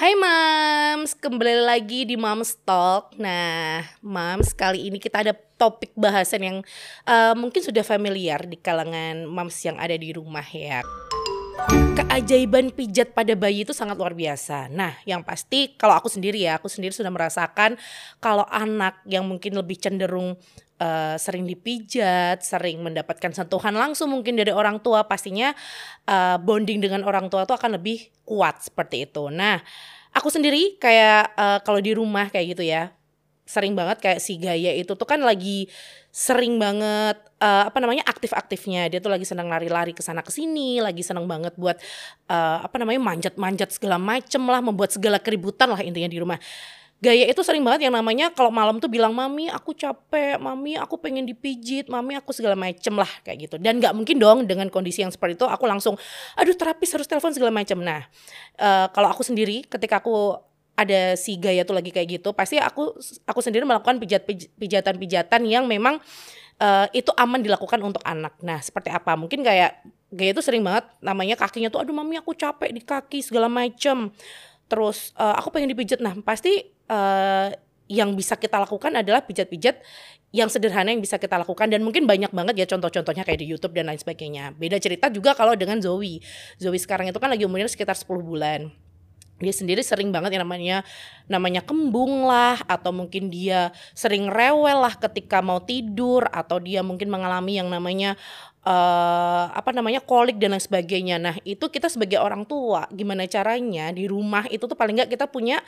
Hai Mams, kembali lagi di Mams Talk. Nah, Mams kali ini kita ada topik bahasan yang uh, mungkin sudah familiar di kalangan Mams yang ada di rumah ya. Keajaiban pijat pada bayi itu sangat luar biasa. Nah, yang pasti kalau aku sendiri ya, aku sendiri sudah merasakan kalau anak yang mungkin lebih cenderung uh, sering dipijat, sering mendapatkan sentuhan langsung mungkin dari orang tua, pastinya uh, bonding dengan orang tua itu akan lebih kuat seperti itu. Nah, aku sendiri kayak uh, kalau di rumah kayak gitu ya, sering banget kayak si Gaya itu tuh kan lagi sering banget uh, apa namanya aktif-aktifnya dia tuh lagi senang lari-lari ke sana ke sini lagi senang banget buat uh, apa namanya manjat-manjat segala macem lah membuat segala keributan lah intinya di rumah Gaya itu sering banget yang namanya kalau malam tuh bilang mami aku capek, mami aku pengen dipijit, mami aku segala macem lah kayak gitu. Dan nggak mungkin dong dengan kondisi yang seperti itu aku langsung aduh terapis harus telepon segala macem. Nah uh, kalau aku sendiri ketika aku ada si Gaya tuh lagi kayak gitu, pasti aku aku sendiri melakukan pijat pijatan-pijatan yang memang uh, itu aman dilakukan untuk anak. Nah seperti apa? Mungkin kayak Gaya tuh sering banget namanya kakinya tuh aduh mami aku capek di kaki segala macem terus uh, aku pengen dipijat nah pasti uh, yang bisa kita lakukan adalah pijat-pijat yang sederhana yang bisa kita lakukan dan mungkin banyak banget ya contoh-contohnya kayak di YouTube dan lain sebagainya. Beda cerita juga kalau dengan Zoe. Zoe sekarang itu kan lagi umurnya sekitar 10 bulan dia sendiri sering banget yang namanya namanya kembung lah atau mungkin dia sering rewel lah ketika mau tidur atau dia mungkin mengalami yang namanya uh, apa namanya kolik dan lain sebagainya. Nah, itu kita sebagai orang tua gimana caranya di rumah itu tuh paling nggak kita punya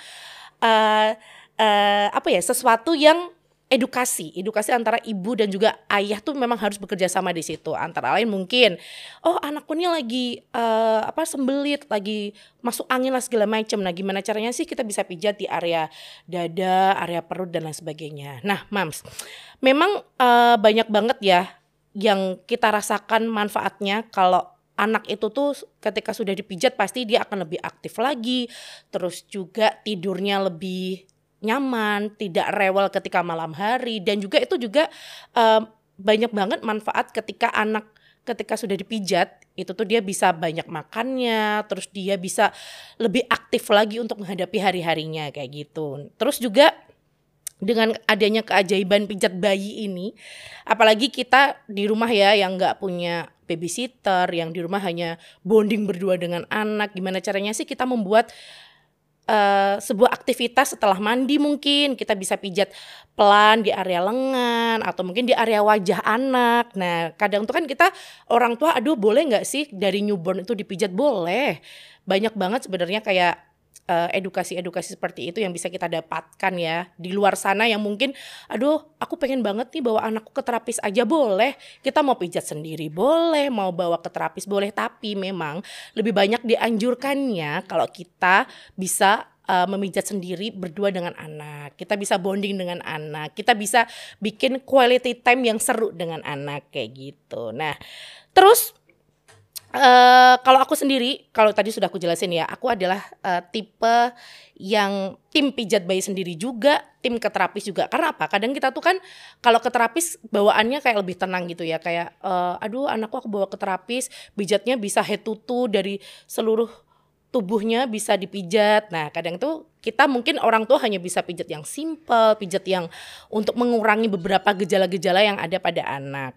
uh, uh, apa ya sesuatu yang edukasi, edukasi antara ibu dan juga ayah tuh memang harus bekerja sama di situ. Antara lain mungkin, oh anakku ini lagi uh, apa sembelit, lagi masuk angin lah segala macam. Nah, gimana caranya sih kita bisa pijat di area dada, area perut dan lain sebagainya. Nah, mams, memang uh, banyak banget ya yang kita rasakan manfaatnya kalau anak itu tuh ketika sudah dipijat pasti dia akan lebih aktif lagi, terus juga tidurnya lebih nyaman, tidak rewel ketika malam hari dan juga itu juga uh, banyak banget manfaat ketika anak ketika sudah dipijat itu tuh dia bisa banyak makannya, terus dia bisa lebih aktif lagi untuk menghadapi hari-harinya kayak gitu. Terus juga dengan adanya keajaiban pijat bayi ini, apalagi kita di rumah ya yang nggak punya babysitter, yang di rumah hanya bonding berdua dengan anak, gimana caranya sih kita membuat uh, sebuah aktivitas setelah mandi mungkin kita bisa pijat pelan di area lengan atau mungkin di area wajah anak. Nah kadang tuh kan kita orang tua aduh boleh nggak sih dari newborn itu dipijat boleh. Banyak banget sebenarnya kayak Eh, edukasi-edukasi uh, seperti itu yang bisa kita dapatkan ya di luar sana yang mungkin aduh aku pengen banget nih bawa anakku ke terapis aja boleh kita mau pijat sendiri boleh mau bawa ke terapis boleh tapi memang lebih banyak dianjurkannya kalau kita bisa uh, memijat sendiri berdua dengan anak. Kita bisa bonding dengan anak. Kita bisa bikin quality time yang seru dengan anak kayak gitu. Nah, terus Uh, kalau aku sendiri, kalau tadi sudah aku jelasin ya, aku adalah uh, tipe yang tim pijat bayi sendiri juga, tim ke terapis juga. Karena apa? Kadang kita tuh kan kalau ke terapis bawaannya kayak lebih tenang gitu ya, kayak uh, aduh anakku aku bawa ke terapis, pijatnya bisa head to toe dari seluruh tubuhnya bisa dipijat. Nah, kadang tuh kita mungkin orang tua hanya bisa pijat yang simple, pijat yang untuk mengurangi beberapa gejala-gejala yang ada pada anak.